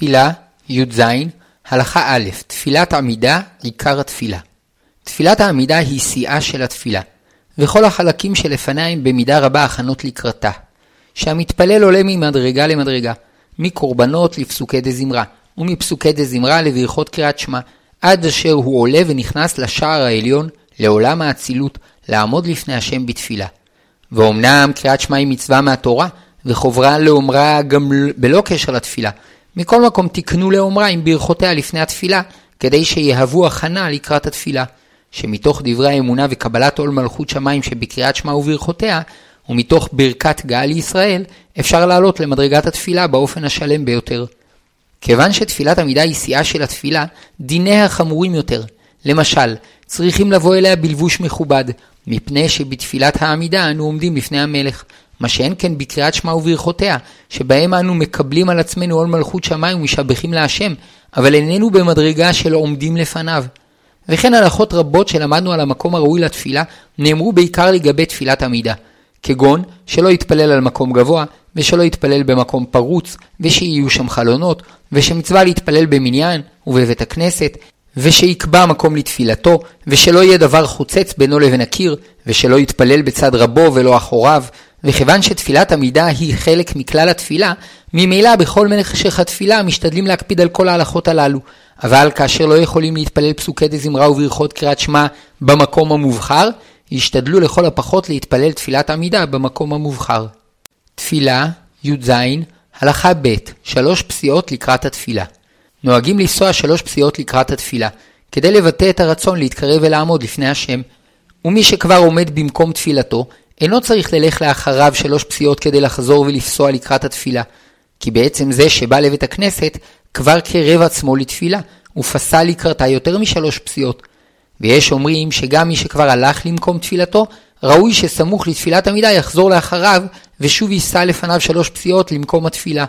תפילה, י"ז, הלכה א', תפילת עמידה, עיקר התפילה. תפילת העמידה היא שיאה של התפילה, וכל החלקים שלפניה הם במידה רבה הכנות לקראתה. שהמתפלל עולה ממדרגה למדרגה, מקורבנות לפסוקי דזמרה, ומפסוקי דזמרה לברכות קריאת שמע, עד אשר הוא עולה ונכנס לשער העליון, לעולם האצילות, לעמוד לפני השם בתפילה. ואומנם קריאת שמע היא מצווה מהתורה, וחוברה לאומרה גם בלא קשר לתפילה. מכל מקום תקנו לאומרה עם ברכותיה לפני התפילה, כדי שיהוו הכנה לקראת התפילה. שמתוך דברי האמונה וקבלת עול מלכות שמיים שבקריאת שמע וברכותיה, ומתוך ברכת גאה לישראל, אפשר לעלות למדרגת התפילה באופן השלם ביותר. כיוון שתפילת עמידה היא שיאה של התפילה, דיניה חמורים יותר. למשל, צריכים לבוא אליה בלבוש מכובד, מפני שבתפילת העמידה אנו עומדים לפני המלך, מה שאין כן בקריאת שמע וברכותיה, שבהם אנו מקבלים על עצמנו עול מלכות שמיים ומשבחים להשם, אבל איננו במדרגה של עומדים לפניו. וכן הלכות רבות שלמדנו על המקום הראוי לתפילה, נאמרו בעיקר לגבי תפילת עמידה. כגון שלא יתפלל על מקום גבוה, ושלא יתפלל במקום פרוץ, ושיהיו שם חלונות, ושמצווה להתפלל במניין ובבית הכנסת, ושיקבע מקום לתפילתו, ושלא יהיה דבר חוצץ בינו לבין הקיר, ושלא יתפלל בצד רבו ולא אחוריו, וכיוון שתפילת עמידה היא חלק מכלל התפילה, ממילא בכל משך התפילה משתדלים להקפיד על כל ההלכות הללו. אבל כאשר לא יכולים להתפלל פסוקי דזמרה וברכות קריאת שמע במקום המובחר, ישתדלו לכל הפחות להתפלל תפילת עמידה במקום המובחר. תפילה, י"ז, הלכה ב', שלוש פסיעות לקראת התפילה. נוהגים לנסוע שלוש פסיעות לקראת התפילה, כדי לבטא את הרצון להתקרב ולעמוד לפני השם. ומי שכבר עומד במקום תפילתו, אינו צריך ללך לאחריו שלוש פסיעות כדי לחזור ולפסוע לקראת התפילה, כי בעצם זה שבא לבית הכנסת כבר קרב עצמו לתפילה, ופסע לקראתה יותר משלוש פסיעות. ויש אומרים שגם מי שכבר הלך למקום תפילתו, ראוי שסמוך לתפילת עמידה יחזור לאחריו, ושוב ייסע לפניו שלוש פסיעות למקום התפילה.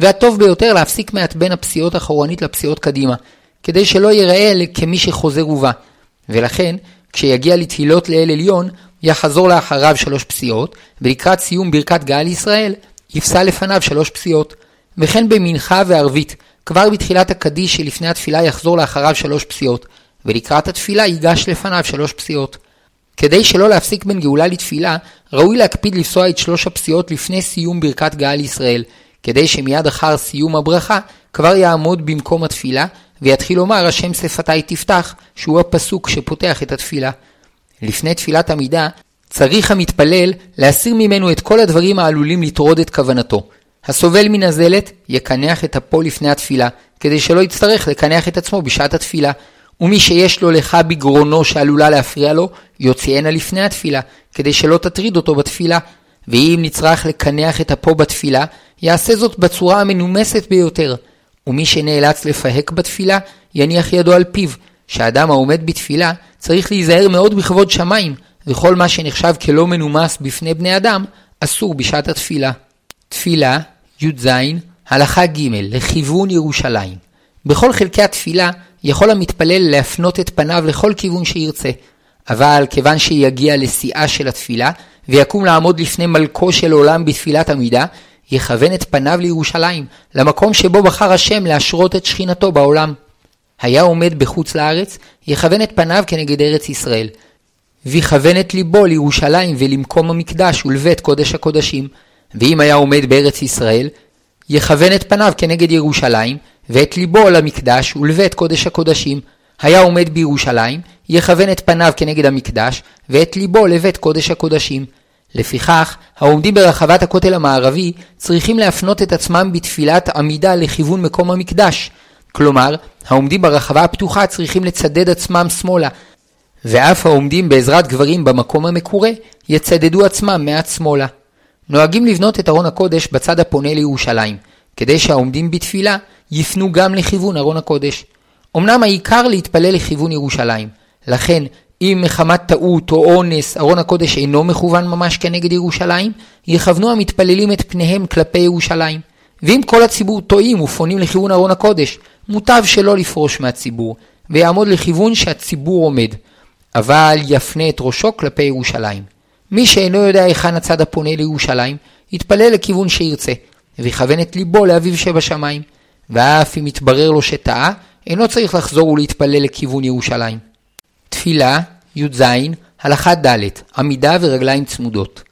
והטוב ביותר להפסיק מעט בין הפסיעות אחורנית לפסיעות קדימה, כדי שלא ייראה כמי שחוזר ובא. ולכן, כשיגיע לתפילות לאל עליון, יחזור לאחריו שלוש פסיעות, ולקראת סיום ברכת גאה לישראל, יפסע לפניו שלוש פסיעות. וכן במנחה וערבית, כבר בתחילת הקדיש שלפני התפילה יחזור לאחריו שלוש פסיעות, ולקראת התפילה ייגש לפניו שלוש פסיעות. כדי שלא להפסיק בין גאולה לתפילה, ראוי להקפיד לפסוע את שלוש הפסיעות לפני סיום ברכת גאה לישראל, כדי שמיד אחר סיום הברכה כבר יעמוד במקום התפילה, ויתחיל לומר השם שפתי תפתח, שהוא הפסוק שפותח את התפילה. לפני תפילת עמידה, צריך המתפלל להסיר ממנו את כל הדברים העלולים לטרוד את כוונתו. הסובל מן הזלת, יקנח את אפו לפני התפילה, כדי שלא יצטרך לקנח את עצמו בשעת התפילה. ומי שיש לו לך בגרונו שעלולה להפריע לו, יוציאנה לפני התפילה, כדי שלא תטריד אותו בתפילה. ואם נצטרך לקנח את אפו בתפילה, יעשה זאת בצורה המנומסת ביותר. ומי שנאלץ לפהק בתפילה, יניח ידו על פיו, שאדם העומד בתפילה צריך להיזהר מאוד בכבוד שמיים, וכל מה שנחשב כלא מנומס בפני בני אדם, אסור בשעת התפילה. תפילה, י"ז, הלכה ג' לכיוון ירושלים. בכל חלקי התפילה יכול המתפלל להפנות את פניו לכל כיוון שירצה, אבל כיוון שיגיע לשיאה של התפילה, ויקום לעמוד לפני מלכו של עולם בתפילת עמידה, יכוון את פניו לירושלים, למקום שבו בחר השם להשרות את שכינתו בעולם. היה עומד בחוץ לארץ, יכוון את פניו כנגד ארץ ישראל. ויכוון את ליבו לירושלים ולמקום המקדש ולבית קודש הקודשים. ואם היה עומד בארץ ישראל, יכוון את פניו כנגד ירושלים, ואת ליבו למקדש ולבית קודש הקודשים. היה עומד בירושלים, יכוון את פניו כנגד המקדש, ואת ליבו לבית קודש הקודשים. לפיכך, העומדים ברחבת הכותל המערבי צריכים להפנות את עצמם בתפילת עמידה לכיוון מקום המקדש. כלומר, העומדים ברחבה הפתוחה צריכים לצדד עצמם שמאלה, ואף העומדים בעזרת גברים במקום המקורה, יצדדו עצמם מעט שמאלה. נוהגים לבנות את ארון הקודש בצד הפונה לירושלים, כדי שהעומדים בתפילה יפנו גם לכיוון ארון הקודש. אמנם העיקר להתפלל לכיוון ירושלים, לכן אם מחמת טעות או אונס ארון הקודש אינו מכוון ממש כנגד ירושלים, יכוונו המתפללים את פניהם כלפי ירושלים. ואם כל הציבור טועים ופונים לכיוון ארון הקודש, מוטב שלא לפרוש מהציבור, ויעמוד לכיוון שהציבור עומד, אבל יפנה את ראשו כלפי ירושלים. מי שאינו יודע היכן הצד הפונה לירושלים, יתפלל לכיוון שירצה, ויכוון את ליבו לאביו שבשמיים. ואף אם יתברר לו שטעה, אינו צריך לחזור ולהתפלל לכיוון ירושלים. תפילה, י"ז, הלכה ד', עמידה ורגליים צמודות.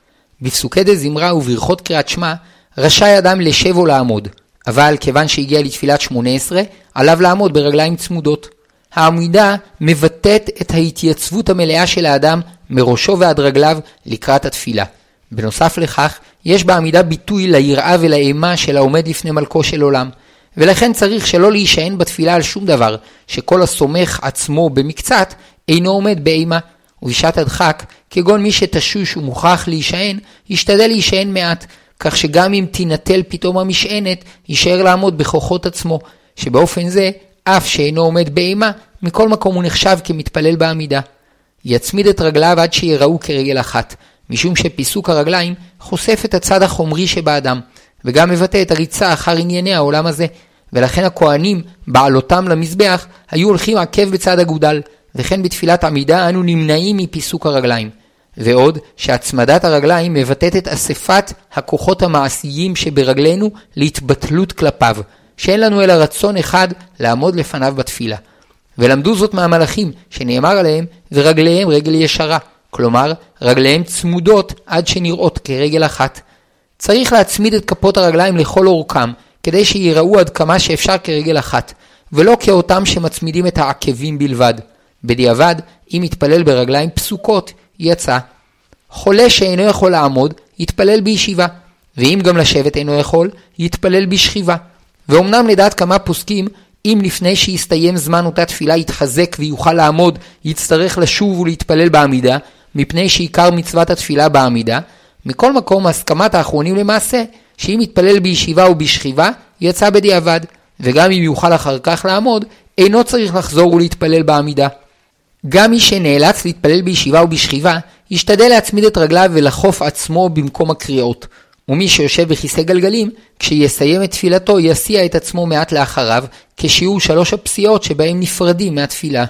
בפסוקי דה זמרה וברכות קריאת שמע, רשאי אדם לשב או לעמוד, אבל כיוון שהגיע לתפילת שמונה עשרה, עליו לעמוד ברגליים צמודות. העמידה מבטאת את ההתייצבות המלאה של האדם מראשו ועד רגליו לקראת התפילה. בנוסף לכך, יש בעמידה ביטוי ליראה ולאימה של העומד לפני מלכו של עולם, ולכן צריך שלא להישען בתפילה על שום דבר, שכל הסומך עצמו במקצת אינו עומד באימה. ובשעת הדחק, כגון מי שתשוש ומוכרח להישען, ישתדל להישען מעט, כך שגם אם תינטל פתאום המשענת, יישאר לעמוד בכוחות עצמו, שבאופן זה, אף שאינו עומד באימה, מכל מקום הוא נחשב כמתפלל בעמידה. יצמיד את רגליו עד שיראו כרגל אחת, משום שפיסוק הרגליים חושף את הצד החומרי שבאדם, וגם מבטא את הריצה אחר ענייני העולם הזה, ולכן הכהנים, בעלותם למזבח, היו הולכים עקב בצד אגודל, וכן בתפילת עמידה אנו נמנעים מפיסוק הרגליים. ועוד שהצמדת הרגליים מבטאת את אספת הכוחות המעשיים שברגלינו להתבטלות כלפיו, שאין לנו אלא רצון אחד לעמוד לפניו בתפילה. ולמדו זאת מהמלאכים, שנאמר עליהם, ורגליהם רגל ישרה, כלומר, רגליהם צמודות עד שנראות כרגל אחת. צריך להצמיד את כפות הרגליים לכל אורכם, כדי שיראו עד כמה שאפשר כרגל אחת, ולא כאותם שמצמידים את העקבים בלבד. בדיעבד, אם יתפלל ברגליים פסוקות, יצא. חולה שאינו יכול לעמוד, יתפלל בישיבה, ואם גם לשבת אינו יכול, יתפלל בשכיבה. ואומנם לדעת כמה פוסקים, אם לפני שיסתיים זמן אותה תפילה יתחזק ויוכל לעמוד, יצטרך לשוב ולהתפלל בעמידה, מפני שעיקר מצוות התפילה בעמידה, מכל מקום הסכמת האחרונים למעשה, שאם יתפלל בישיבה או בשכיבה, יצא בדיעבד, וגם אם יוכל אחר כך לעמוד, אינו צריך לחזור ולהתפלל בעמידה. גם מי שנאלץ להתפלל בישיבה או בשכיבה, ישתדל להצמיד את רגליו ולחוף עצמו במקום הקריאות. ומי שיושב בכיסא גלגלים, כשיסיים את תפילתו יסיע את עצמו מעט לאחריו, כשיעור שלוש הפסיעות שבהם נפרדים מהתפילה.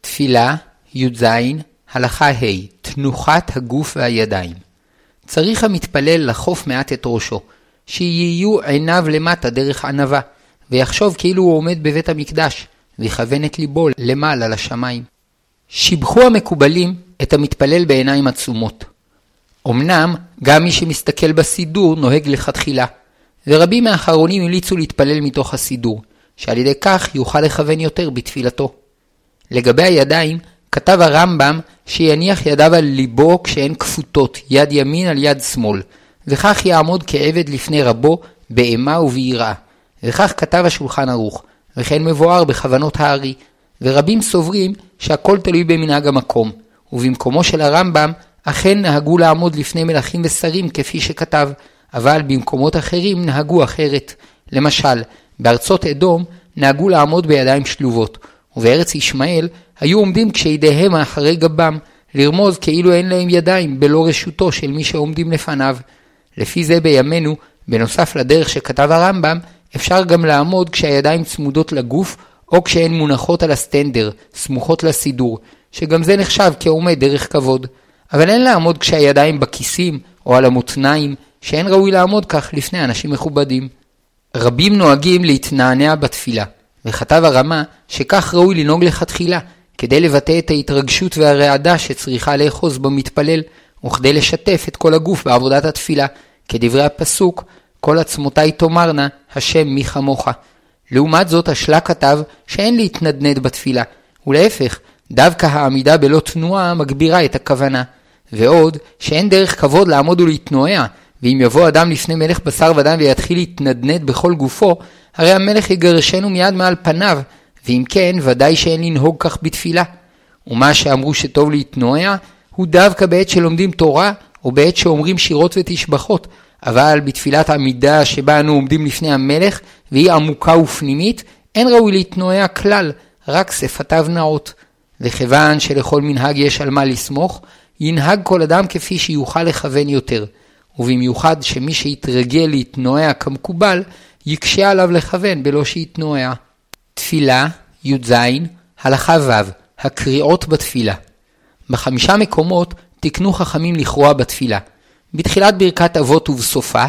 תפילה, י"ז, הלכה ה' תנוחת הגוף והידיים. צריך המתפלל לחוף מעט את ראשו, שיהיו עיניו למטה דרך ענווה, ויחשוב כאילו הוא עומד בבית המקדש, ויכוון את ליבו למעלה לשמיים. שיבחו המקובלים את המתפלל בעיניים עצומות. אמנם, גם מי שמסתכל בסידור נוהג לכתחילה, ורבים מהאחרונים המליצו להתפלל מתוך הסידור, שעל ידי כך יוכל לכוון יותר בתפילתו. לגבי הידיים, כתב הרמב"ם שיניח ידיו על ליבו כשהן כפותות, יד ימין על יד שמאל, וכך יעמוד כעבד לפני רבו באימה וביראה. וכך כתב השולחן ערוך, וכן מבואר בכוונות הארי, ורבים סוברים שהכל תלוי במנהג המקום, ובמקומו של הרמב"ם אכן נהגו לעמוד לפני מלכים ושרים כפי שכתב, אבל במקומות אחרים נהגו אחרת. למשל, בארצות אדום נהגו לעמוד בידיים שלובות, ובארץ ישמעאל היו עומדים כשידיהם מאחרי גבם, לרמוז כאילו אין להם ידיים בלא רשותו של מי שעומדים לפניו. לפי זה בימינו, בנוסף לדרך שכתב הרמב"ם, אפשר גם לעמוד כשהידיים צמודות לגוף, או כשהן מונחות על הסטנדר, סמוכות לסידור, שגם זה נחשב כעומד דרך כבוד. אבל אין לעמוד כשהידיים בכיסים או על המותניים, שאין ראוי לעמוד כך לפני אנשים מכובדים. רבים נוהגים להתנענע בתפילה, וכתב הרמה שכך ראוי לנהוג לכתחילה, כדי לבטא את ההתרגשות והרעדה שצריכה לאחוז במתפלל, וכדי לשתף את כל הגוף בעבודת התפילה, כדברי הפסוק, כל עצמותי תאמרנה, השם מי כמוך. לעומת זאת, השלה כתב שאין להתנדנד בתפילה, ולהפך, דווקא העמידה בלא תנועה מגבירה את הכוונה. ועוד, שאין דרך כבוד לעמוד ולהתנועע, ואם יבוא אדם לפני מלך בשר ודם ויתחיל להתנדנד בכל גופו, הרי המלך יגרשנו מיד מעל פניו, ואם כן, ודאי שאין לנהוג כך בתפילה. ומה שאמרו שטוב להתנועע, הוא דווקא בעת שלומדים תורה, או בעת שאומרים שירות ותשבחות, אבל בתפילת עמידה שבה אנו עומדים לפני המלך, והיא עמוקה ופנימית, אין ראוי להתנועע כלל, רק שפתיו נאות. וכיוון שלכל מנהג יש על מה לסמוך, ינהג כל אדם כפי שיוכל לכוון יותר, ובמיוחד שמי שיתרגל להתנועע כמקובל, יקשה עליו לכוון בלא שיתנועע. תפילה, י"ז, הלכה ו', הקריאות בתפילה. בחמישה מקומות תקנו חכמים לכרוע בתפילה. בתחילת ברכת אבות ובסופה,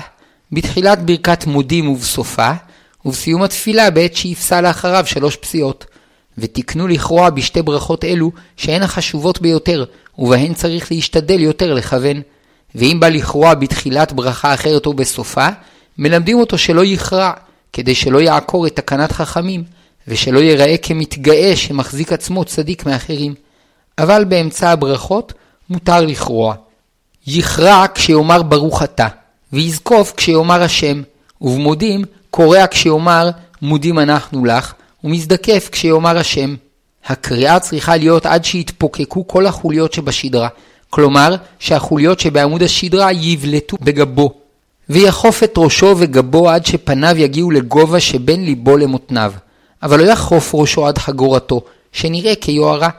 בתחילת ברכת מודים ובסופה, ובסיום התפילה בעת שיפסע לאחריו שלוש פסיעות. ותקנו לכרוע בשתי ברכות אלו, שהן החשובות ביותר, ובהן צריך להשתדל יותר לכוון. ואם בא לכרוע בתחילת ברכה אחרת או בסופה, מלמדים אותו שלא יכרע, כדי שלא יעקור את תקנת חכמים, ושלא ייראה כמתגאה שמחזיק עצמו צדיק מאחרים. אבל באמצע הברכות מותר לכרוע. יכרע כשיאמר ברוך אתה, ויזקוף כשיאמר השם, ובמודים קורע כשיאמר מודים אנחנו לך, ומזדקף כשיאמר השם. הקריאה צריכה להיות עד שיתפוקקו כל החוליות שבשדרה, כלומר שהחוליות שבעמוד השדרה יבלטו בגבו, ויחוף את ראשו וגבו עד שפניו יגיעו לגובה שבין ליבו למותניו, אבל לא יחוף ראשו עד חגורתו, שנראה כיוהרה,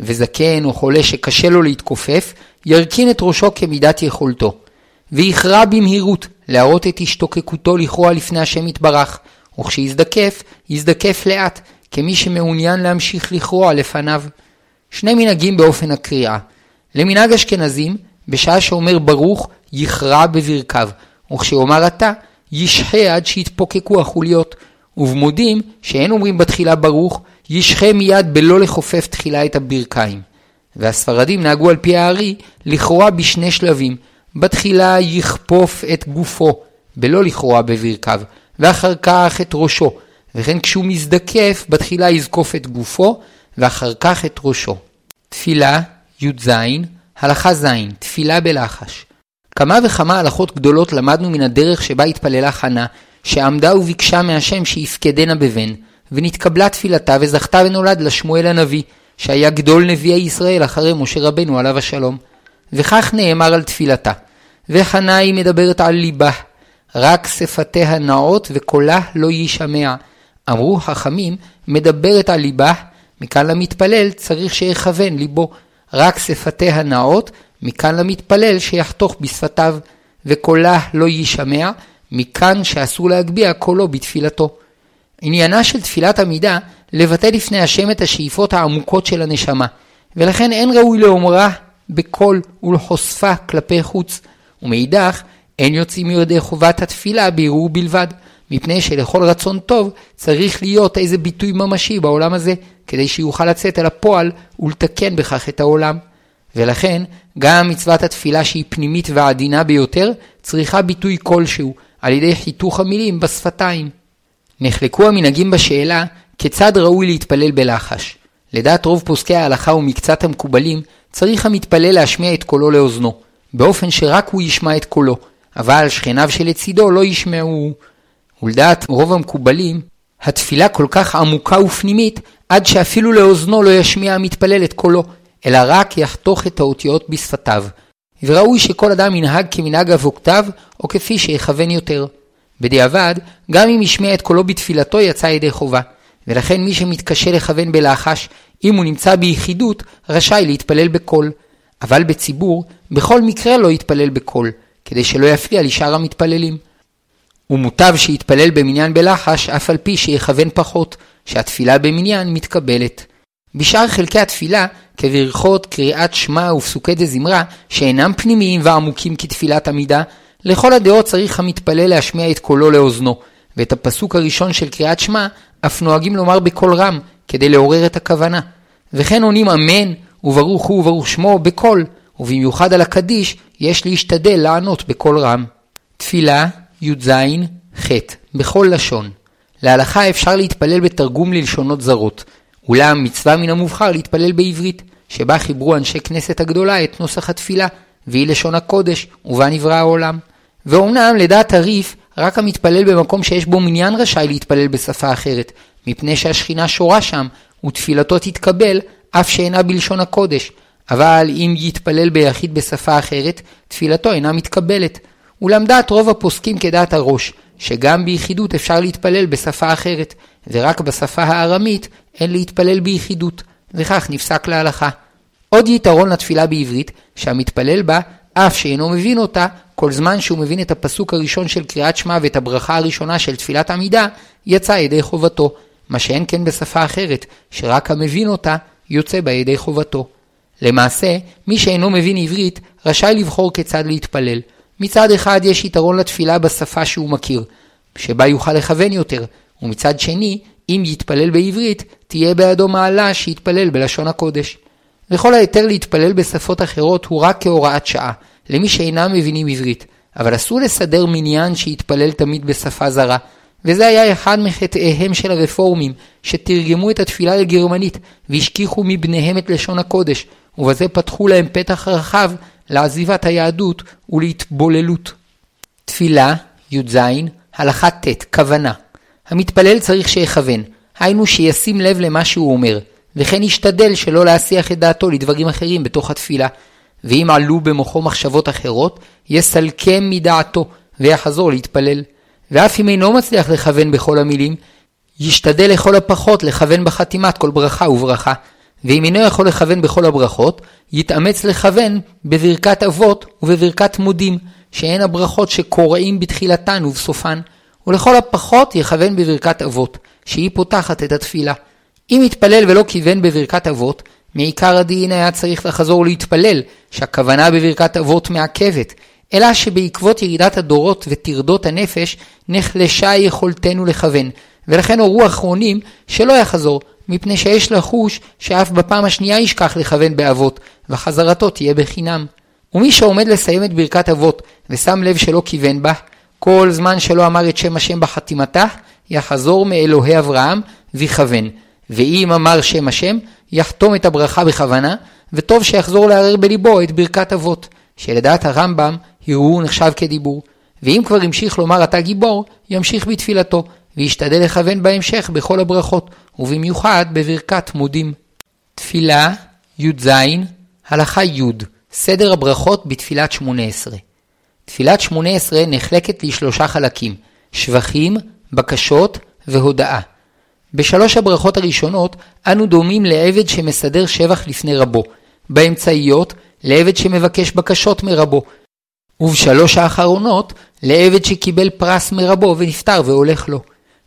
וזקן או חולה שקשה לו להתכופף, ירכין את ראשו כמידת יכולתו. ויכרע במהירות, להראות את השתוקקותו לכרוע לפני השם יתברך, וכשיזדקף, יזדקף לאט, כמי שמעוניין להמשיך לכרוע לפניו. שני מנהגים באופן הקריאה. למנהג אשכנזים, בשעה שאומר ברוך, יכרע בברכיו, וכשיאמר אתה, ישחה עד שיתפוקקו החוליות. ובמודים, שאין אומרים בתחילה ברוך, ישחה מיד בלא לכופף תחילה את הברכיים. והספרדים נהגו על פי הארי לכרוע בשני שלבים. בתחילה יכפוף את גופו, בלא לכרוע בברכיו, ואחר כך את ראשו, וכן כשהוא מזדקף, בתחילה יזקוף את גופו, ואחר כך את ראשו. תפילה, י"ז, הלכה ז', תפילה בלחש. כמה וכמה הלכות גדולות למדנו מן הדרך שבה התפללה חנה, שעמדה וביקשה מהשם שיפקדנה בבן, ונתקבלה תפילתה וזכתה ונולד לה שמואל הנביא, שהיה גדול נביאי ישראל אחרי משה רבנו עליו השלום. וכך נאמר על תפילתה. וחנה היא מדברת על ליבה, רק שפתיה נאות וקולה לא יישמע. אמרו חכמים, מדברת על ליבה, מכאן למתפלל צריך שיכוון ליבו. רק שפתיה נאות, מכאן למתפלל שיחתוך בשפתיו, וקולה לא יישמע, מכאן שאסור להגביה קולו בתפילתו. עניינה של תפילת עמידה לבטא לפני השם את השאיפות העמוקות של הנשמה, ולכן אין ראוי לאומרה בקול ולחושפה כלפי חוץ, ומאידך אין יוצאים מידי חובת התפילה בערעור בלבד, מפני שלכל רצון טוב צריך להיות איזה ביטוי ממשי בעולם הזה, כדי שיוכל לצאת אל הפועל ולתקן בכך את העולם. ולכן, גם מצוות התפילה שהיא פנימית ועדינה ביותר, צריכה ביטוי כלשהו, על ידי חיתוך המילים בשפתיים. נחלקו המנהגים בשאלה כיצד ראוי להתפלל בלחש. לדעת רוב פוסקי ההלכה ומקצת המקובלים, צריך המתפלל להשמיע את קולו לאוזנו, באופן שרק הוא ישמע את קולו, אבל שכניו שלצידו לא ישמעו. ולדעת רוב המקובלים, התפילה כל כך עמוקה ופנימית, עד שאפילו לאוזנו לא ישמיע המתפלל את קולו, אלא רק יחתוך את האותיות בשפתיו. וראוי שכל אדם ינהג כמנהג אבותיו, או כפי שיכוון יותר. בדיעבד, גם אם ישמיע את קולו בתפילתו יצא ידי חובה. ולכן מי שמתקשה לכוון בלחש, אם הוא נמצא ביחידות, רשאי להתפלל בקול. אבל בציבור, בכל מקרה לא יתפלל בקול, כדי שלא יפריע לשאר המתפללים. ומוטב שיתפלל במניין בלחש, אף על פי שיכוון פחות, שהתפילה במניין מתקבלת. בשאר חלקי התפילה, כברכות, קריאת שמע ופסוקי דזמרה, שאינם פנימיים ועמוקים כתפילת עמידה, לכל הדעות צריך המתפלל להשמיע את קולו לאוזנו, ואת הפסוק הראשון של קריאת שמע אף נוהגים לומר בקול רם, כדי לעורר את הכוונה. וכן עונים אמן, וברוך הוא וברוך שמו בקול, ובמיוחד על הקדיש יש להשתדל לענות בקול רם. תפילה, י"ז, ח', בכל לשון. להלכה אפשר להתפלל בתרגום ללשונות זרות, אולם מצווה מן המובחר להתפלל בעברית, שבה חיברו אנשי כנסת הגדולה את נוסח התפילה, והיא לשון הקודש, ובה נברא העולם. ואומנם לדעת הריף, רק המתפלל במקום שיש בו מניין רשאי להתפלל בשפה אחרת, מפני שהשכינה שורה שם, ותפילתו תתקבל, אף שאינה בלשון הקודש. אבל אם יתפלל ביחיד בשפה אחרת, תפילתו אינה מתקבלת. אולם דעת רוב הפוסקים כדעת הראש, שגם ביחידות אפשר להתפלל בשפה אחרת, ורק בשפה הארמית אין להתפלל ביחידות, וכך נפסק להלכה. עוד יתרון לתפילה בעברית, שהמתפלל בה, אף שאינו מבין אותה, כל זמן שהוא מבין את הפסוק הראשון של קריאת שמע ואת הברכה הראשונה של תפילת עמידה, יצא ידי חובתו, מה שאין כן בשפה אחרת, שרק המבין אותה, יוצא בה ידי חובתו. למעשה, מי שאינו מבין עברית, רשאי לבחור כיצד להתפלל. מצד אחד יש יתרון לתפילה בשפה שהוא מכיר, שבה יוכל לכוון יותר, ומצד שני, אם יתפלל בעברית, תהיה בידו מעלה שיתפלל בלשון הקודש. וכל ההיתר להתפלל בשפות אחרות הוא רק כהוראת שעה, למי שאינם מבינים עברית, אבל אסור לסדר מניין שיתפלל תמיד בשפה זרה, וזה היה אחד מחטאיהם של הרפורמים, שתרגמו את התפילה לגרמנית, והשכיחו מבניהם את לשון הקודש, ובזה פתחו להם פתח רחב לעזיבת היהדות ולהתבוללות. תפילה, י"ז, הלכה ט', כוונה. המתפלל צריך שיכוון, היינו שישים לב למה שהוא אומר, וכן ישתדל שלא להסיח את דעתו לדברים אחרים בתוך התפילה. ואם עלו במוחו מחשבות אחרות, יסלקם מדעתו, ויחזור להתפלל. ואף אם אינו מצליח לכוון בכל המילים, ישתדל לכל הפחות לכוון בחתימת כל ברכה וברכה. ואם אינו יכול לכוון בכל הברכות, יתאמץ לכוון בברכת אבות ובברכת מודים, שהן הברכות שקוראים בתחילתן ובסופן. ולכל הפחות יכוון בברכת אבות, שהיא פותחת את התפילה. אם יתפלל ולא כיוון בברכת אבות, מעיקר הדין היה צריך לחזור להתפלל, שהכוונה בברכת אבות מעכבת, אלא שבעקבות ירידת הדורות וטרדות הנפש, נחלשה יכולתנו לכוון, ולכן הורו אחרונים שלא יחזור, מפני שיש לחוש שאף בפעם השנייה ישכח לכוון באבות, וחזרתו תהיה בחינם. ומי שעומד לסיים את ברכת אבות, ושם לב שלא כיוון בה, כל זמן שלא אמר את שם השם בחתימתה, יחזור מאלוהי אברהם ויכוון. ואם אמר שם השם, יחתום את הברכה בכוונה, וטוב שיחזור לערער בליבו את ברכת אבות, שלדעת הרמב"ם, הרהור נחשב כדיבור. ואם כבר המשיך לומר אתה גיבור, ימשיך בתפילתו, וישתדל לכוון בהמשך בכל הברכות, ובמיוחד בברכת מודים. תפילה, י"ז, הלכה י', סדר הברכות בתפילת שמונה עשרה. תפילת שמונה עשרה נחלקת לשלושה חלקים, שבחים, בקשות והודאה. בשלוש הברכות הראשונות אנו דומים לעבד שמסדר שבח לפני רבו, באמצעיות לעבד שמבקש בקשות מרבו, ובשלוש האחרונות לעבד שקיבל פרס מרבו ונפטר והולך לו.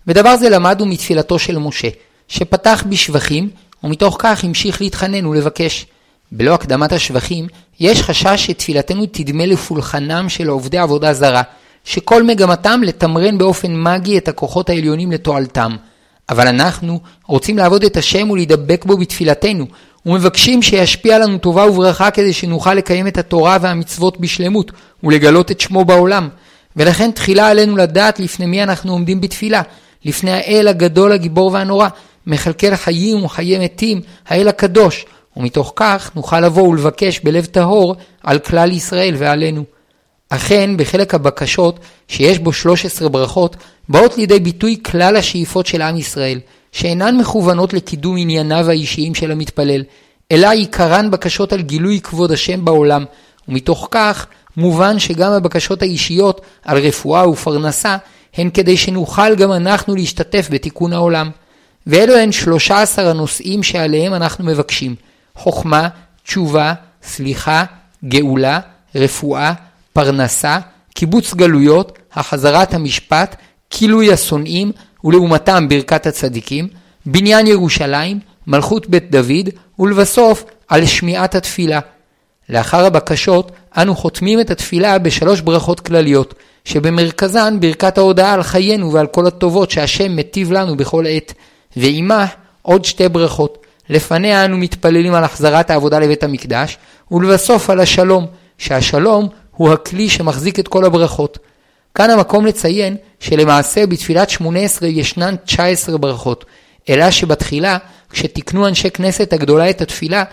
ודבר זה למדנו מתפילתו של משה, שפתח בשבחים, ומתוך כך המשיך להתחנן ולבקש. בלא הקדמת השבחים, יש חשש שתפילתנו תדמה לפולחנם של עובדי עבודה זרה, שכל מגמתם לתמרן באופן מגי את הכוחות העליונים לתועלתם. אבל אנחנו רוצים לעבוד את השם ולהידבק בו בתפילתנו, ומבקשים שישפיע לנו טובה וברכה כדי שנוכל לקיים את התורה והמצוות בשלמות, ולגלות את שמו בעולם. ולכן תחילה עלינו לדעת לפני מי אנחנו עומדים בתפילה, לפני האל הגדול הגיבור והנורא, מכלכל חיים וחיי מתים, האל הקדוש, ומתוך כך נוכל לבוא ולבקש בלב טהור על כלל ישראל ועלינו. אכן, בחלק הבקשות, שיש בו 13 ברכות, באות לידי ביטוי כלל השאיפות של עם ישראל, שאינן מכוונות לקידום ענייניו האישיים של המתפלל, אלא עיקרן בקשות על גילוי כבוד השם בעולם, ומתוך כך מובן שגם הבקשות האישיות על רפואה ופרנסה הן כדי שנוכל גם אנחנו להשתתף בתיקון העולם. ואלו הן 13 הנושאים שעליהם אנחנו מבקשים חוכמה, תשובה, סליחה, גאולה, רפואה, פרנסה, קיבוץ גלויות, החזרת המשפט, כילוי השונאים ולעומתם ברכת הצדיקים, בניין ירושלים, מלכות בית דוד, ולבסוף על שמיעת התפילה. לאחר הבקשות, אנו חותמים את התפילה בשלוש ברכות כלליות, שבמרכזן ברכת ההודעה על חיינו ועל כל הטובות שהשם מטיב לנו בכל עת, ועימה עוד שתי ברכות. לפניה אנו מתפללים על החזרת העבודה לבית המקדש, ולבסוף על השלום, שהשלום הוא הכלי שמחזיק את כל הברכות. כאן המקום לציין שלמעשה בתפילת שמונה עשרה ישנן תשע עשרה ברכות, אלא שבתחילה, כשתיקנו אנשי כנסת הגדולה את התפילה,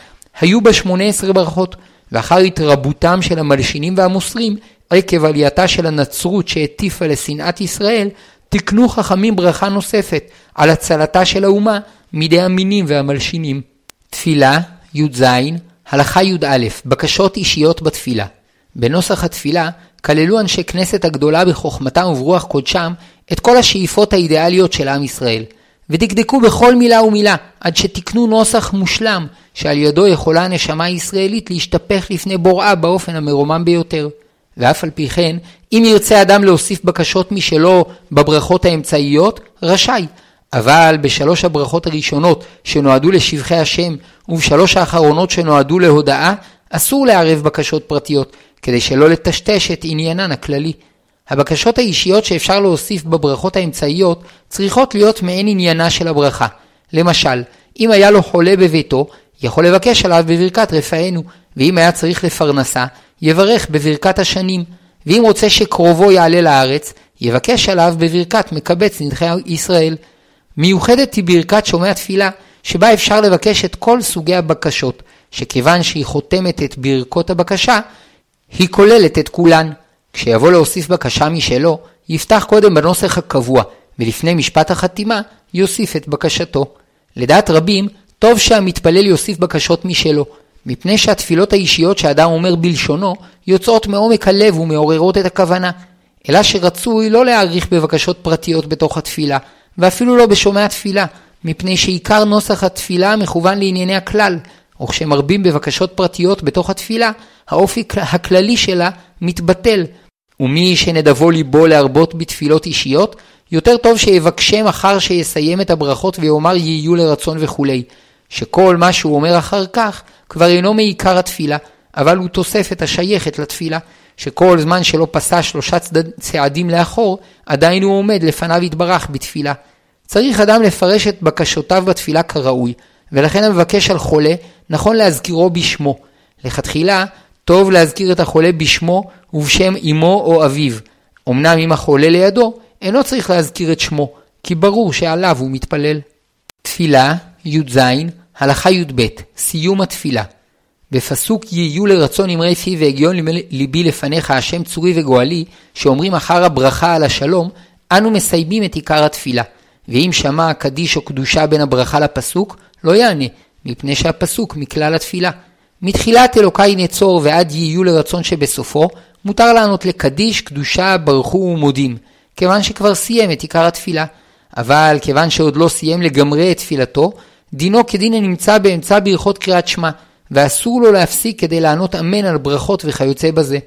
היו בה שמונה עשרה ברכות, ואחר התרבותם של המלשינים והמוסרים, עקב עלייתה של הנצרות שהטיפה לשנאת ישראל, תיקנו חכמים ברכה נוספת על הצלתה של האומה מידי המינים והמלשינים. תפילה, י"ז, הלכה י"א, בקשות אישיות בתפילה. בנוסח התפילה כללו אנשי כנסת הגדולה בחוכמתם וברוח קודשם את כל השאיפות האידיאליות של עם ישראל, ודקדקו בכל מילה ומילה עד שתיקנו נוסח מושלם שעל ידו יכולה הנשמה הישראלית להשתפך לפני בוראה באופן המרומם ביותר. ואף על פי כן, אם ירצה אדם להוסיף בקשות משלו בברכות האמצעיות, רשאי. אבל בשלוש הברכות הראשונות שנועדו לשבחי השם, ובשלוש האחרונות שנועדו להודאה, אסור לערב בקשות פרטיות, כדי שלא לטשטש את עניינן הכללי. הבקשות האישיות שאפשר להוסיף בברכות האמצעיות צריכות להיות מעין עניינה של הברכה. למשל, אם היה לו חולה בביתו, יכול לבקש עליו בברכת רפאנו, ואם היה צריך לפרנסה, יברך בברכת השנים, ואם רוצה שקרובו יעלה לארץ, יבקש עליו בברכת מקבץ נדחי ישראל. מיוחדת היא ברכת שומע תפילה, שבה אפשר לבקש את כל סוגי הבקשות, שכיוון שהיא חותמת את ברכות הבקשה, היא כוללת את כולן. כשיבוא להוסיף בקשה משלו, יפתח קודם בנוסח הקבוע, ולפני משפט החתימה, יוסיף את בקשתו. לדעת רבים, טוב שהמתפלל יוסיף בקשות משלו, מפני שהתפילות האישיות שאדם אומר בלשונו, יוצאות מעומק הלב ומעוררות את הכוונה. אלא שרצוי לא להעריך בבקשות פרטיות בתוך התפילה, ואפילו לא בשומע תפילה, מפני שעיקר נוסח התפילה מכוון לענייני הכלל, וכשמרבים בבקשות פרטיות בתוך התפילה, האופי הכללי שלה מתבטל, ומי שנדבו ליבו להרבות בתפילות אישיות, יותר טוב שיבקשם אחר שיסיים את הברכות ויאמר יהיו לרצון וכולי, שכל מה שהוא אומר אחר כך כבר אינו מעיקר התפילה, אבל הוא תוספת השייכת לתפילה, שכל זמן שלא פסע שלושה צד... צעדים לאחור, עדיין הוא עומד לפניו יתברך בתפילה. צריך אדם לפרש את בקשותיו בתפילה כראוי, ולכן המבקש על חולה, נכון להזכירו בשמו. לכתחילה, טוב להזכיר את החולה בשמו ובשם אמו או אביו. אמנם אם החולה לידו, אינו צריך להזכיר את שמו, כי ברור שעליו הוא מתפלל. תפילה, י"ז, הלכה י"ב, סיום התפילה. בפסוק יהיו לרצון אמרי פי והגיון ליבי לפניך השם צורי וגואלי, שאומרים אחר הברכה על השלום, אנו מסיימים את עיקר התפילה. ואם שמע קדיש או קדושה בין הברכה לפסוק, לא יענה, מפני שהפסוק מכלל התפילה. מתחילת אלוקי נצור ועד יהיו לרצון שבסופו, מותר לענות לקדיש, קדושה, ברכו ומודים, כיוון שכבר סיים את עיקר התפילה. אבל כיוון שעוד לא סיים לגמרי את תפילתו, דינו כדין הנמצא באמצע ברכות קריאת שמע, ואסור לו להפסיק כדי לענות אמן על ברכות וכיוצא בזה.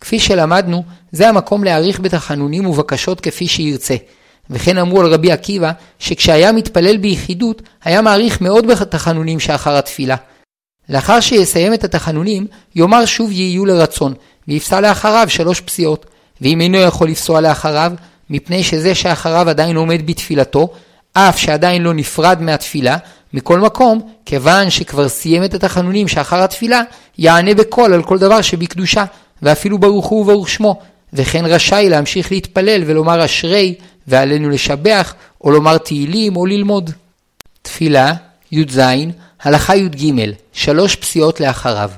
כפי שלמדנו, זה המקום להעריך בתחנונים ובקשות כפי שירצה. וכן אמרו על רבי עקיבא, שכשהיה מתפלל ביחידות, היה מעריך מאוד בתחנונים שאחר התפילה. לאחר שיסיים את התחנונים, יאמר שוב יהיו לרצון, ויפסע לאחריו שלוש פסיעות. ואם אינו יכול לפסוע לאחריו, מפני שזה שאחריו עדיין עומד בתפילתו, אף שעדיין לא נפרד מהתפילה, מכל מקום, כיוון שכבר סיים את התחנונים שאחר התפילה, יענה בקול על כל דבר שבקדושה, ואפילו ברוך הוא וברוך שמו, וכן רשאי להמשיך להתפלל ולומר אשרי, ועלינו לשבח, או לומר תהילים, או ללמוד. תפילה, י"ז, הלכה י"ג, שלוש פסיעות לאחריו.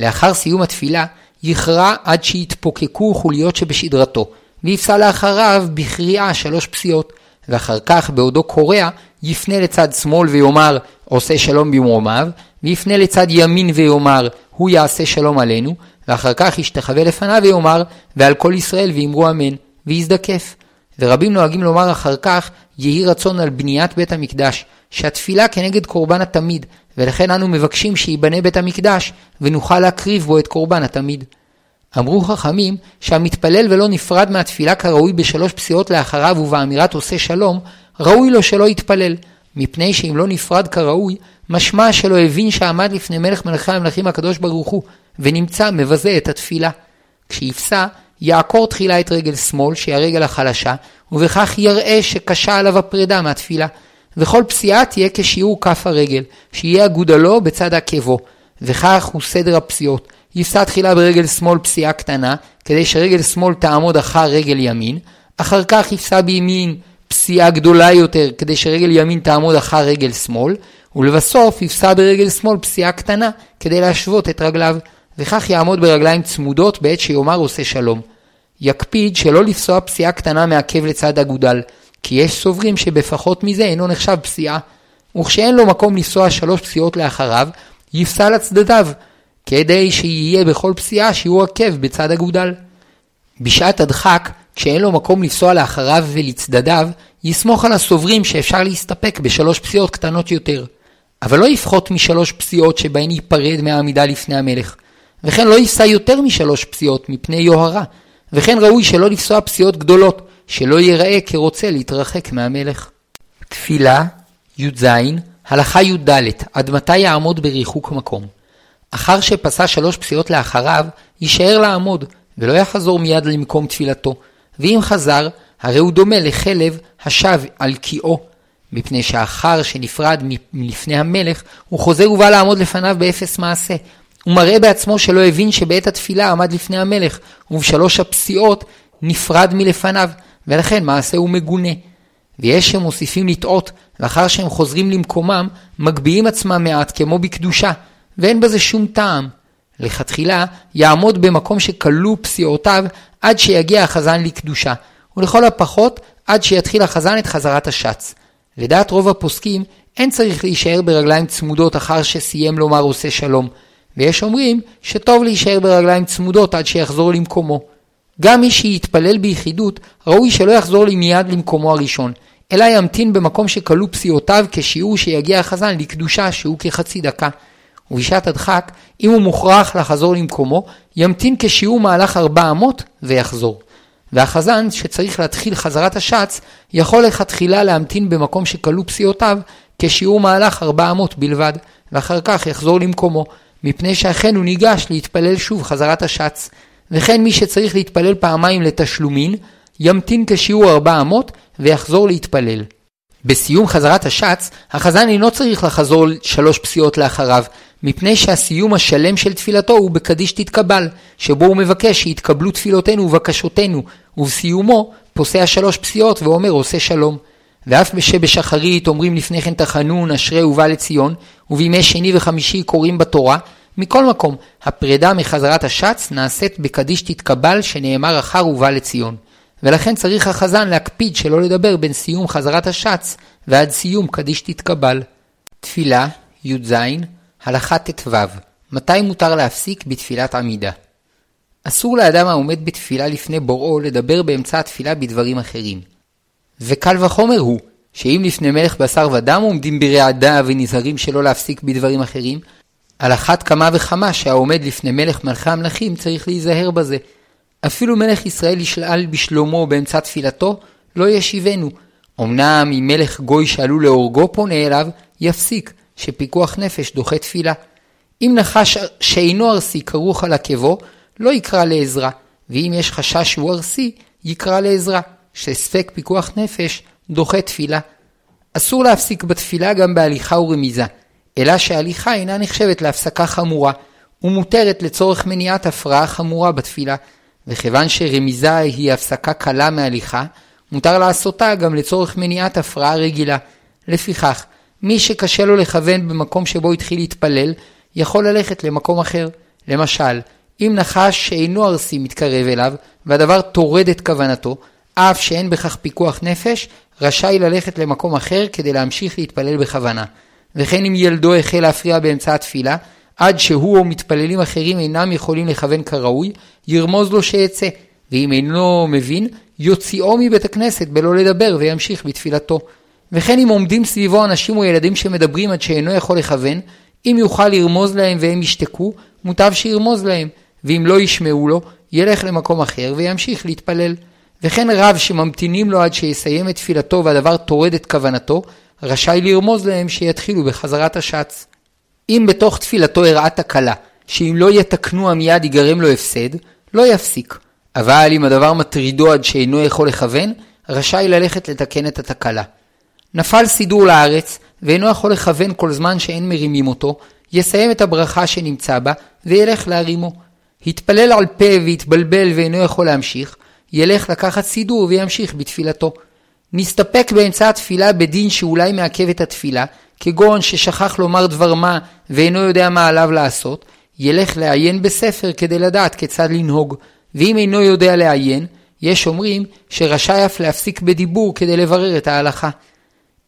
לאחר סיום התפילה, יכרע עד שיתפוקקו חוליות שבשדרתו, ויפסע לאחריו בקריאה שלוש פסיעות, ואחר כך בעודו קורע, יפנה לצד שמאל ויאמר עושה שלום במרומיו, ויפנה לצד ימין ויאמר הוא יעשה שלום עלינו, ואחר כך ישתחווה לפניו ויאמר ועל כל ישראל ואמרו אמן, ויזדקף. ורבים נוהגים לומר אחר כך יהי רצון על בניית בית המקדש, שהתפילה כנגד קורבן התמיד, ולכן אנו מבקשים שייבנה בית המקדש, ונוכל להקריב בו את קורבן התמיד. אמרו חכמים שהמתפלל ולא נפרד מהתפילה כראוי בשלוש פסיעות לאחריו ובאמירת עושה שלום, ראוי לו שלא יתפלל, מפני שאם לא נפרד כראוי, משמע שלא הבין שעמד לפני מלך מלכי המלכים הקדוש ברוך הוא, ונמצא מבזה את התפילה. כשיפסע, יעקור תחילה את רגל שמאל, שהיא הרגל החלשה, ובכך יראה שקשה עליו הפרידה מהתפילה. וכל פסיעה תהיה כשיעור כף הרגל, שיהיה אגודלו בצד עקבו, וכך הוא סדר הפסיעות. יישא תחילה ברגל שמאל פסיעה קטנה, כדי שרגל שמאל תעמוד אחר רגל ימין, אחר כך יישא בימין פסיעה גדולה יותר, כדי שרגל ימין תעמוד אחר רגל שמאל, ולבסוף יפסע ברגל שמאל פסיעה קטנה, כדי להשוות את רגליו, וכך יעמוד ברגליים צמודות בעת שיאמר עושה שלום. יקפיד שלא לפסוע פסיעה קטנה מעכב לצד אגודל, כי יש סוברים שבפחות מזה אינו נחשב פסיעה, וכשאין לו מקום לפסוע שלוש פסיעות לאחריו, יפסע לצדדיו, כדי שיהיה בכל פסיעה שיעור עקב בצד אגודל. בשעת הדחק, כשאין לו מקום לפסוע לאחריו ולצדדיו, יסמוך על הסוברים שאפשר להסתפק בשלוש פסיעות קטנות יותר. אבל לא יפחות משלוש פסיעות שבהן ייפרד מהעמידה לפני המלך. וכן לא יישא יותר משלוש פסיעות מפני יוהרה. וכן ראוי שלא לפסוע פסיעות גדולות, שלא ייראה כרוצה להתרחק מהמלך. תפילה, י"ז, הלכה י"ד, עד מתי יעמוד בריחוק מקום. אחר שפסע שלוש פסיעות לאחריו, יישאר לעמוד, ולא יחזור מיד למקום תפילתו, ואם חזר, הרי הוא דומה לכלב השב על קיאו, מפני שהאחר שנפרד מלפני המלך, הוא חוזר ובא לעמוד לפניו באפס מעשה. הוא מראה בעצמו שלא הבין שבעת התפילה עמד לפני המלך, ובשלוש הפסיעות נפרד מלפניו, ולכן מעשה הוא מגונה. ויש שמוסיפים לטעות, לאחר שהם חוזרים למקומם, מגביהים עצמם מעט כמו בקדושה, ואין בזה שום טעם. לכתחילה, יעמוד במקום שכלו פסיעותיו עד שיגיע החזן לקדושה, ולכל הפחות עד שיתחיל החזן את חזרת השץ. לדעת רוב הפוסקים, אין צריך להישאר ברגליים צמודות אחר שסיים לומר עושה שלום, ויש אומרים שטוב להישאר ברגליים צמודות עד שיחזור למקומו. גם מי שיתפלל ביחידות, ראוי שלא יחזור לי מיד למקומו הראשון, אלא ימתין במקום שכלו פסיעותיו כשיעור שיגיע החזן לקדושה שהוא כחצי דקה. ובשעת הדחק, אם הוא מוכרח לחזור למקומו, ימתין כשיעור מהלך ארבע אמות ויחזור. והחזן, שצריך להתחיל חזרת השץ, יכול לכתחילה להמתין במקום שכלו פסיעותיו כשיעור מהלך ארבע אמות בלבד, ואחר כך יחזור למקומו, מפני שאכן הוא ניגש להתפלל שוב חזרת השץ. וכן מי שצריך להתפלל פעמיים לתשלומין, ימתין כשיעור ארבע אמות ויחזור להתפלל. בסיום חזרת השץ, החזן אינו צריך לחזור שלוש פסיעות לאחריו, מפני שהסיום השלם של תפילתו הוא בקדיש תתקבל, שבו הוא מבקש שיתקבלו תפילותינו ובקשותינו, ובסיומו פוסע שלוש פסיעות ואומר עושה שלום. ואף שבשחרית אומרים לפני כן תחנון, אשרי ובא לציון, ובימי שני וחמישי קוראים בתורה, מכל מקום, הפרידה מחזרת השץ נעשית בקדיש תתקבל שנאמר אחר ובא לציון. ולכן צריך החזן להקפיד שלא לדבר בין סיום חזרת השץ ועד סיום קדיש תתקבל. תפילה, י"ז, הלכה ט"ו, מתי מותר להפסיק בתפילת עמידה? אסור לאדם העומד בתפילה לפני בוראו לדבר באמצע התפילה בדברים אחרים. וקל וחומר הוא, שאם לפני מלך בשר ודם עומדים ברעדה ונזהרים שלא להפסיק בדברים אחרים, על אחת כמה וכמה שהעומד לפני מלך מלכי המלכים צריך להיזהר בזה. אפילו מלך ישראל ישאל בשלומו באמצע תפילתו, לא ישיבנו. אמנם אם מלך גוי שעלול להורגו פונה אליו, יפסיק, שפיקוח נפש דוחה תפילה. אם נחש שאינו ארסי כרוך על עקבו, לא יקרא לעזרה, ואם יש חשש שהוא ארסי, יקרא לעזרה, שספק פיקוח נפש דוחה תפילה. אסור להפסיק בתפילה גם בהליכה ורמיזה, אלא שההליכה אינה נחשבת להפסקה חמורה, ומותרת לצורך מניעת הפרעה חמורה בתפילה, וכיוון שרמיזה היא הפסקה קלה מהליכה, מותר לעשותה גם לצורך מניעת הפרעה רגילה. לפיכך, מי שקשה לו לכוון במקום שבו התחיל להתפלל, יכול ללכת למקום אחר. למשל, אם נחש שאינו ארסי מתקרב אליו, והדבר טורד את כוונתו, אף שאין בכך פיקוח נפש, רשאי ללכת למקום אחר כדי להמשיך להתפלל בכוונה. וכן אם ילדו החל להפריע באמצע התפילה, עד שהוא או מתפללים אחרים אינם יכולים לכוון כראוי, ירמוז לו שיצא, ואם אינו מבין, יוציאו מבית הכנסת בלא לדבר וימשיך בתפילתו. וכן אם עומדים סביבו אנשים או ילדים שמדברים עד שאינו יכול לכוון, אם יוכל לרמוז להם והם ישתקו, מוטב שירמוז להם, ואם לא ישמעו לו, ילך למקום אחר וימשיך להתפלל. וכן רב שממתינים לו עד שיסיים את תפילתו והדבר טורד את כוונתו, רשאי לרמוז להם שיתחילו בחזרת השץ. אם בתוך תפילתו הראה תקלה, שאם לא יתקנוה מיד ייגרם לו הפסד, לא יפסיק. אבל אם הדבר מטרידו עד שאינו יכול לכוון, רשאי ללכת לתקן את התקלה. נפל סידור לארץ, ואינו יכול לכוון כל זמן שאין מרימים אותו, יסיים את הברכה שנמצא בה, וילך להרימו. התפלל על פה והתבלבל ואינו יכול להמשיך, ילך לקחת סידור וימשיך בתפילתו. נסתפק באמצע התפילה בדין שאולי מעכב את התפילה, כגון ששכח לומר דבר מה ואינו יודע מה עליו לעשות, ילך לעיין בספר כדי לדעת כיצד לנהוג, ואם אינו יודע לעיין, יש אומרים שרשאי אף להפסיק בדיבור כדי לברר את ההלכה.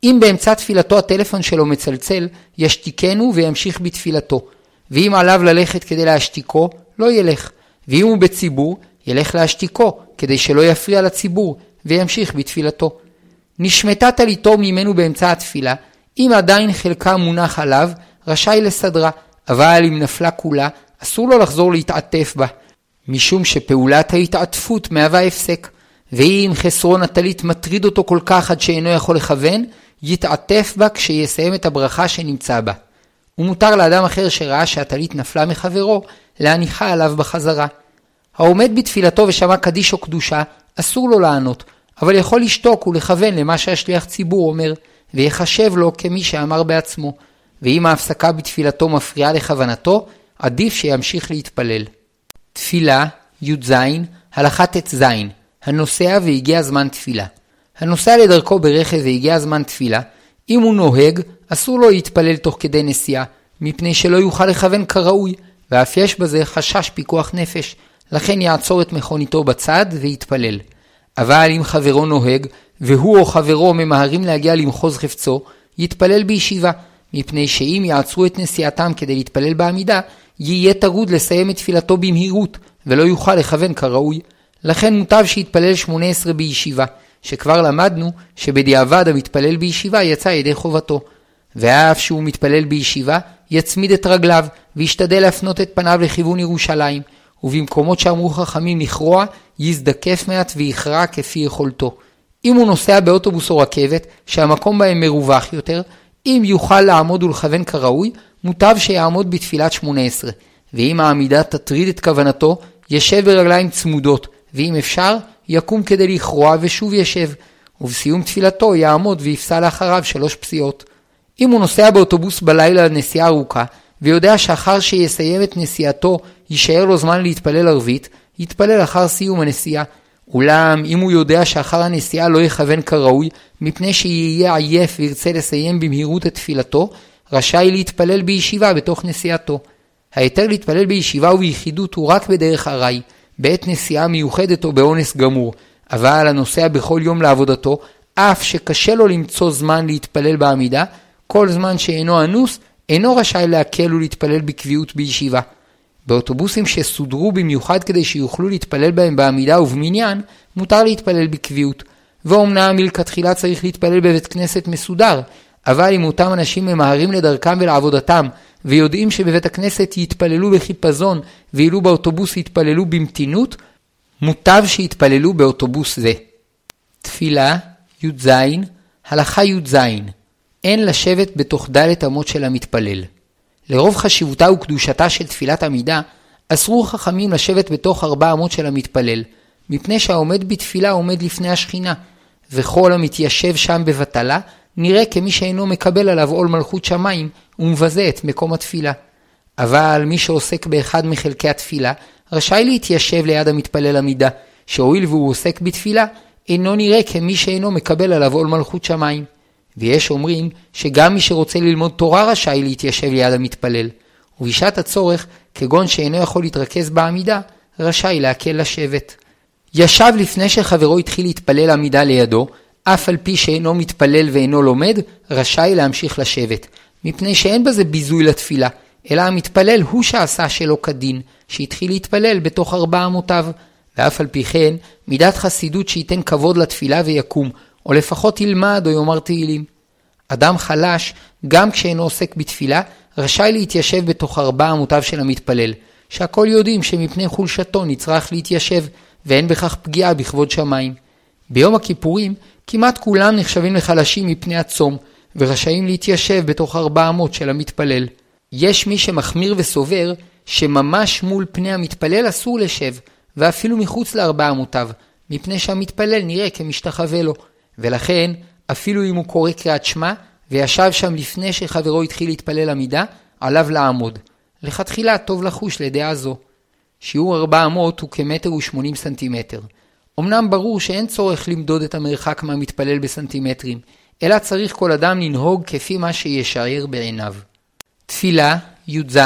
אם באמצע תפילתו הטלפון שלו מצלצל, ישתיקנו וימשיך בתפילתו. ואם עליו ללכת כדי להשתיקו, לא ילך. ואם הוא בציבור, ילך להשתיקו, כדי שלא יפריע לציבור, וימשיך בתפילתו. נשמטה טליתו ממנו באמצע התפילה, אם עדיין חלקה מונח עליו, רשאי לסדרה, אבל אם נפלה כולה, אסור לו לחזור להתעטף בה, משום שפעולת ההתעטפות מהווה הפסק. ואם חסרון הטלית מטריד אותו כל כך עד שאינו יכול לכוון, יתעטף בה כשיסיים את הברכה שנמצא בה. ומותר לאדם אחר שראה שהטלית נפלה מחברו, להניחה עליו בחזרה. העומד בתפילתו ושמע קדיש או קדושה, אסור לו לענות, אבל יכול לשתוק ולכוון למה שהשליח ציבור אומר, ויחשב לו כמי שאמר בעצמו, ואם ההפסקה בתפילתו מפריעה לכוונתו, עדיף שימשיך להתפלל. תפילה, י"ז, הלכה ט"ז, הנוסע והגיע זמן תפילה. הנוסע לדרכו ברכב והגיע זמן תפילה, אם הוא נוהג, אסור לו להתפלל תוך כדי נסיעה, מפני שלא יוכל לכוון כראוי, ואף יש בזה חשש פיקוח נפש, לכן יעצור את מכוניתו בצד ויתפלל. אבל אם חברו נוהג, והוא או חברו ממהרים להגיע למחוז חפצו, יתפלל בישיבה, מפני שאם יעצרו את נסיעתם כדי להתפלל בעמידה, יהיה טרוד לסיים את תפילתו במהירות, ולא יוכל לכוון כראוי. לכן מוטב שיתפלל שמונה עשרה בישיבה, שכבר למדנו שבדיעבד המתפלל בישיבה יצא ידי חובתו. ואף שהוא מתפלל בישיבה, יצמיד את רגליו, וישתדל להפנות את פניו לכיוון ירושלים, ובמקומות שאמרו חכמים לכרוע, יזדקף מעט ויכרע כפי יכולתו. אם הוא נוסע באוטובוס או רכבת, שהמקום בהם מרווח יותר, אם יוכל לעמוד ולכוון כראוי, מוטב שיעמוד בתפילת שמונה עשרה. ואם העמידה תטריד את כוונתו, ישב ברגליים צמודות, ואם אפשר, יקום כדי לכרוע ושוב ישב. ובסיום תפילתו יעמוד ויפסע לאחריו שלוש פסיעות. אם הוא נוסע באוטובוס בלילה לנסיעה ארוכה, ויודע שאחר שיסיים את נסיעתו יישאר לו זמן להתפלל ערבית, יתפלל אחר סיום הנסיעה. אולם אם הוא יודע שאחר הנסיעה לא יכוון כראוי, מפני שיהיה עייף וירצה לסיים במהירות את תפילתו, רשאי להתפלל בישיבה בתוך נסיעתו. ההיתר להתפלל בישיבה וביחידות הוא רק בדרך ארעי, בעת נסיעה מיוחדת או באונס גמור, אבל הנוסע בכל יום לעבודתו, אף שקשה לו למצוא זמן להתפלל בעמידה, כל זמן שאינו אנוס, אינו רשאי להקל ולהתפלל בקביעות בישיבה. באוטובוסים שסודרו במיוחד כדי שיוכלו להתפלל בהם בעמידה ובמניין, מותר להתפלל בקביעות. ואומנם מלכתחילה צריך להתפלל בבית כנסת מסודר, אבל אם אותם אנשים ממהרים לדרכם ולעבודתם, ויודעים שבבית הכנסת יתפללו בחיפזון, ואילו באוטובוס יתפללו במתינות, מוטב שיתפללו באוטובוס זה. תפילה, י"ז, הלכה י"ז, אין לשבת בתוך דלת אמות של המתפלל. לרוב חשיבותה וקדושתה של תפילת עמידה, אסרו חכמים לשבת בתוך ארבע אמות של המתפלל, מפני שהעומד בתפילה עומד לפני השכינה, וכל המתיישב שם בבטלה, נראה כמי שאינו מקבל עליו עול מלכות שמיים, ומבזה את מקום התפילה. אבל מי שעוסק באחד מחלקי התפילה, רשאי להתיישב ליד המתפלל עמידה, שהואיל והוא עוסק בתפילה, אינו נראה כמי שאינו מקבל עליו עול מלכות שמיים. ויש אומרים שגם מי שרוצה ללמוד תורה רשאי להתיישב ליד המתפלל, ובשעת הצורך, כגון שאינו יכול להתרכז בעמידה, רשאי להקל לשבת. ישב לפני שחברו התחיל להתפלל עמידה לידו, אף על פי שאינו מתפלל ואינו לומד, רשאי להמשיך לשבת, מפני שאין בזה ביזוי לתפילה, אלא המתפלל הוא שעשה שלא כדין, שהתחיל להתפלל בתוך ארבע אמותיו, ואף על פי כן, מידת חסידות שייתן כבוד לתפילה ויקום, או לפחות ילמד או יאמר תהילים. אדם חלש, גם כשאינו עוסק בתפילה, רשאי להתיישב בתוך ארבע אמותיו של המתפלל, שהכל יודעים שמפני חולשתו נצרך להתיישב, ואין בכך פגיעה בכבוד שמיים. ביום הכיפורים, כמעט כולם נחשבים לחלשים מפני הצום, ורשאים להתיישב בתוך ארבע אמות של המתפלל. יש מי שמחמיר וסובר שממש מול פני המתפלל אסור לשב, ואפילו מחוץ לארבע אמותיו, מפני שהמתפלל נראה כמשתחווה לו, ולכן, אפילו אם הוא קורא קריאת שמע, וישב שם לפני שחברו התחיל להתפלל עמידה, עליו לעמוד. לכתחילה טוב לחוש לדעה זו. שיעור 400 הוא כמטר ושמונים סנטימטר. אמנם ברור שאין צורך למדוד את המרחק מהמתפלל בסנטימטרים, אלא צריך כל אדם לנהוג כפי מה שישער בעיניו. תפילה, י"ז,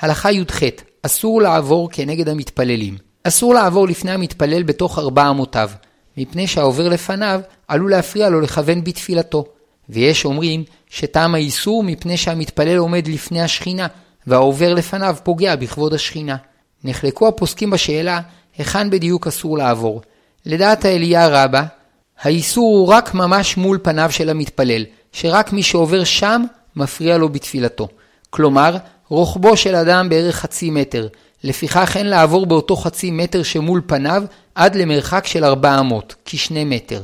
הלכה י"ח, אסור לעבור כנגד המתפללים. אסור לעבור לפני המתפלל בתוך ארבע אמותיו, מפני שהעובר לפניו עלול להפריע לו לכוון בתפילתו. ויש אומרים שטעם האיסור מפני שהמתפלל עומד לפני השכינה, והעובר לפניו פוגע בכבוד השכינה. נחלקו הפוסקים בשאלה היכן בדיוק אסור לעבור. לדעת האליה רבה, האיסור הוא רק ממש מול פניו של המתפלל, שרק מי שעובר שם מפריע לו בתפילתו. כלומר, רוחבו של אדם בערך חצי מטר, לפיכך אין לעבור באותו חצי מטר שמול פניו עד למרחק של 400, כשני מטר.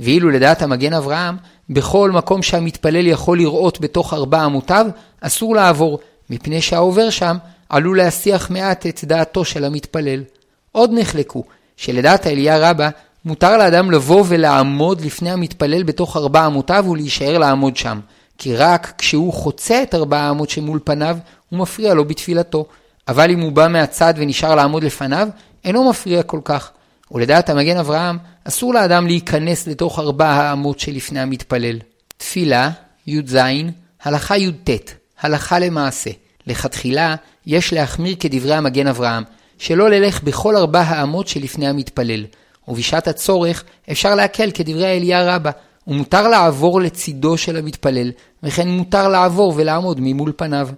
ואילו לדעת המגן אברהם, בכל מקום שהמתפלל יכול לראות בתוך ארבע אמותיו, אסור לעבור, מפני שהעובר שם עלול להסיח מעט את דעתו של המתפלל. עוד נחלקו, שלדעת האליה רבה, מותר לאדם לבוא ולעמוד לפני המתפלל בתוך ארבע אמותיו ולהישאר לעמוד שם, כי רק כשהוא חוצה את ארבע האמות שמול פניו, הוא מפריע לו בתפילתו. אבל אם הוא בא מהצד ונשאר לעמוד לפניו, אינו מפריע כל כך. ולדעת המגן אברהם, אסור לאדם להיכנס לתוך ארבע האמות שלפני המתפלל. תפילה, י"ז, הלכה י"ט, הלכה למעשה. לכתחילה, יש להחמיר כדברי המגן אברהם, שלא ללך בכל ארבע האמות שלפני המתפלל. ובשעת הצורך אפשר להקל כדברי האליה רבה, ומותר לעבור לצידו של המתפלל, וכן מותר לעבור ולעמוד ממול פניו.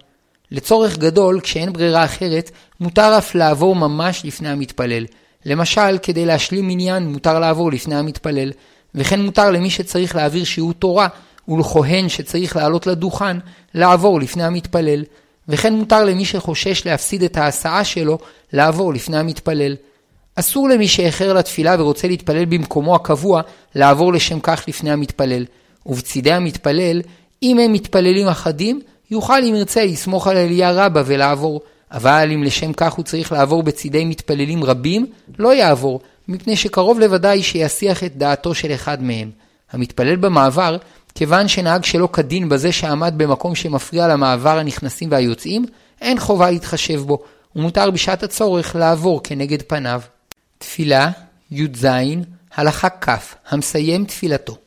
לצורך גדול, כשאין ברירה אחרת, מותר אף לעבור ממש לפני המתפלל. למשל, כדי להשלים עניין מותר לעבור לפני המתפלל, וכן מותר למי שצריך להעביר שיעור תורה, ולכהן שצריך לעלות לדוכן, לעבור לפני המתפלל. וכן מותר למי שחושש להפסיד את ההסעה שלו, לעבור לפני המתפלל. אסור למי שאיחר לתפילה ורוצה להתפלל במקומו הקבוע, לעבור לשם כך לפני המתפלל. ובצידי המתפלל, אם הם מתפללים אחדים, יוכל אם ירצה לסמוך על אליה רבה ולעבור. אבל אם לשם כך הוא צריך לעבור בצידי מתפללים רבים, לא יעבור, מפני שקרוב לוודאי שיסיח את דעתו של אחד מהם. המתפלל במעבר, כיוון שנהג שלא כדין בזה שעמד במקום שמפריע למעבר הנכנסים והיוצאים, אין חובה להתחשב בו, ומותר בשעת הצורך לעבור כנגד פניו. תפילה, י"ז, הלכה כ', המסיים תפילתו.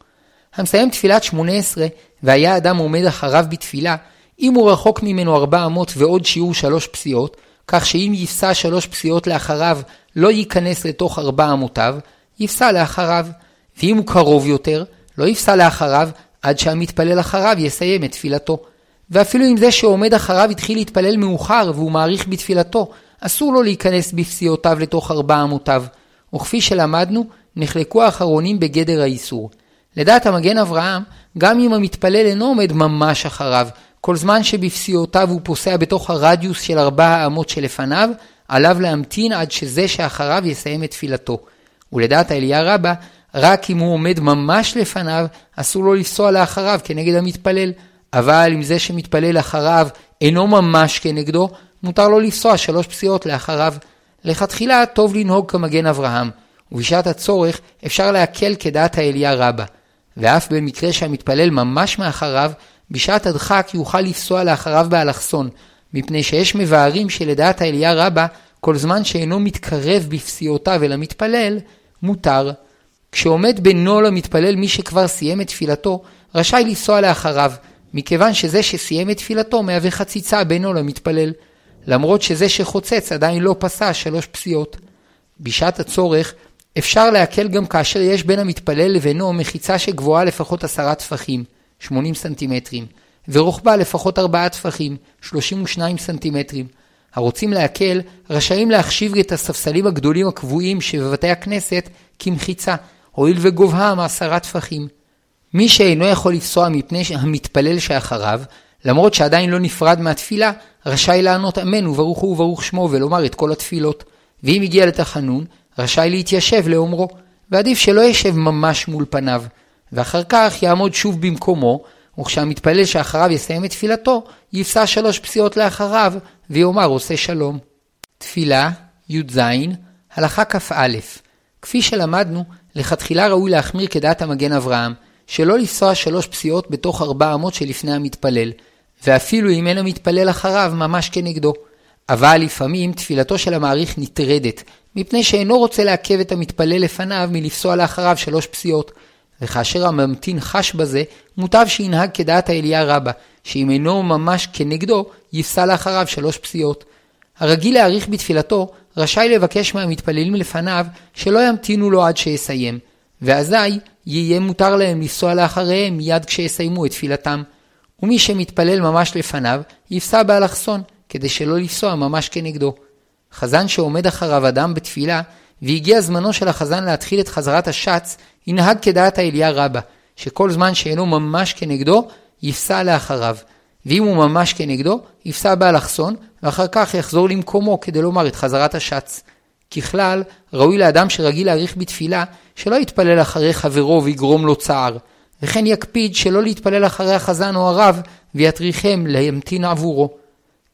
המסיים תפילת שמונה עשרה, והיה אדם עומד אחריו בתפילה, אם הוא רחוק ממנו ארבע אמות ועוד שיעור שלוש פסיעות, כך שאם יפסע שלוש פסיעות לאחריו לא ייכנס לתוך ארבע אמותיו, יפסע לאחריו. ואם הוא קרוב יותר, לא יפסע לאחריו עד שהמתפלל אחריו יסיים את תפילתו. ואפילו אם זה שעומד אחריו התחיל להתפלל מאוחר והוא מעריך בתפילתו, אסור לו להיכנס בפסיעותיו לתוך ארבע אמותיו. וכפי שלמדנו, נחלקו האחרונים בגדר האיסור. לדעת המגן אברהם, גם אם המתפלל אינו עומד ממש אחריו, כל זמן שבפסיעותיו הוא פוסע בתוך הרדיוס של ארבע האמות שלפניו, עליו להמתין עד שזה שאחריו יסיים את תפילתו. ולדעת האליה רבה, רק אם הוא עומד ממש לפניו, אסור לו לפסוע לאחריו כנגד המתפלל. אבל אם זה שמתפלל אחריו אינו ממש כנגדו, מותר לו לפסוע שלוש פסיעות לאחריו. לכתחילה טוב לנהוג כמגן אברהם, ובשעת הצורך אפשר להקל כדעת האליה רבה. ואף במקרה שהמתפלל ממש מאחריו, בשעת הדחק יוכל לפסוע לאחריו באלכסון, מפני שיש מבארים שלדעת האליה רבה, כל זמן שאינו מתקרב בפסיעותיו אל המתפלל, מותר. כשעומד בינו למתפלל מי שכבר סיים את תפילתו, רשאי לנסוע לאחריו, מכיוון שזה שסיים את תפילתו מהווה חציצה בינו למתפלל, למרות שזה שחוצץ עדיין לא פסע שלוש פסיעות. בשעת הצורך, אפשר להקל גם כאשר יש בין המתפלל לבינו מחיצה שגבוהה לפחות עשרה טפחים, 80 סנטימטרים, ורוחבה לפחות ארבעה טפחים, 32 סנטימטרים. הרוצים להקל, רשאים להחשיב את הספסלים הגדולים הקבועים שבבתי הכנסת כמחיצה, הואיל וגובהם עשרה טפחים. מי שאינו יכול לפסוע מפני המתפלל שאחריו, למרות שעדיין לא נפרד מהתפילה, רשאי לענות אמן וברוך הוא וברוך שמו ולומר את כל התפילות. ואם הגיע לתחנון, רשאי להתיישב לאומרו, ועדיף שלא ישב ממש מול פניו, ואחר כך יעמוד שוב במקומו, וכשהמתפלל שאחריו יסיים את תפילתו, יפסע שלוש פסיעות לאחריו, ויאמר עושה שלום. תפילה, י"ז, הלכה כ"א. כפי שלמדנו, לכתחילה ראוי להחמיר כדעת המגן אברהם, שלא לפסוע שלוש פסיעות בתוך ארבע אמות שלפני המתפלל, ואפילו אם אין המתפלל אחריו ממש כנגדו. אבל לפעמים תפילתו של המעריך נטרדת, מפני שאינו רוצה לעכב את המתפלל לפניו מלפסוע לאחריו שלוש פסיעות. וכאשר הממתין חש בזה, מוטב שינהג כדעת האליה רבה, שאם אינו ממש כנגדו, יפסע לאחריו שלוש פסיעות. הרגיל להאריך בתפילתו, רשאי לבקש מהמתפללים לפניו שלא ימתינו לו עד שיסיים, ואזי יהיה מותר להם לנסוע לאחריהם מיד כשיסיימו את תפילתם. ומי שמתפלל ממש לפניו, יפסע באלכסון, כדי שלא לפסוע ממש כנגדו. חזן שעומד אחריו אדם בתפילה, והגיע זמנו של החזן להתחיל את חזרת השץ, ינהג כדעת האליה רבה, שכל זמן שאינו ממש כנגדו, יפסע לאחריו. ואם הוא ממש כנגדו, יפסע באלכסון, ואחר כך יחזור למקומו כדי לומר את חזרת השץ. ככלל, ראוי לאדם שרגיל להאריך בתפילה, שלא יתפלל אחרי חברו ויגרום לו צער, וכן יקפיד שלא להתפלל אחרי החזן או הרב, ויטריחם להמתין עבורו.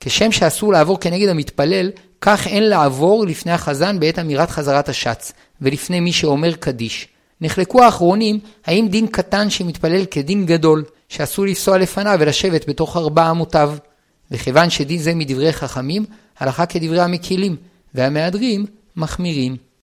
כשם שאסור לעבור כנגד המתפלל, כך אין לעבור לפני החזן בעת אמירת חזרת השץ, ולפני מי שאומר קדיש. נחלקו האחרונים האם דין קטן שמתפלל כדין גדול, שאסור לפסוע לפניו ולשבת בתוך ארבע אמותיו. וכיוון שדין זה מדברי חכמים, הלכה כדברי המקילים, והמהדרים מחמירים.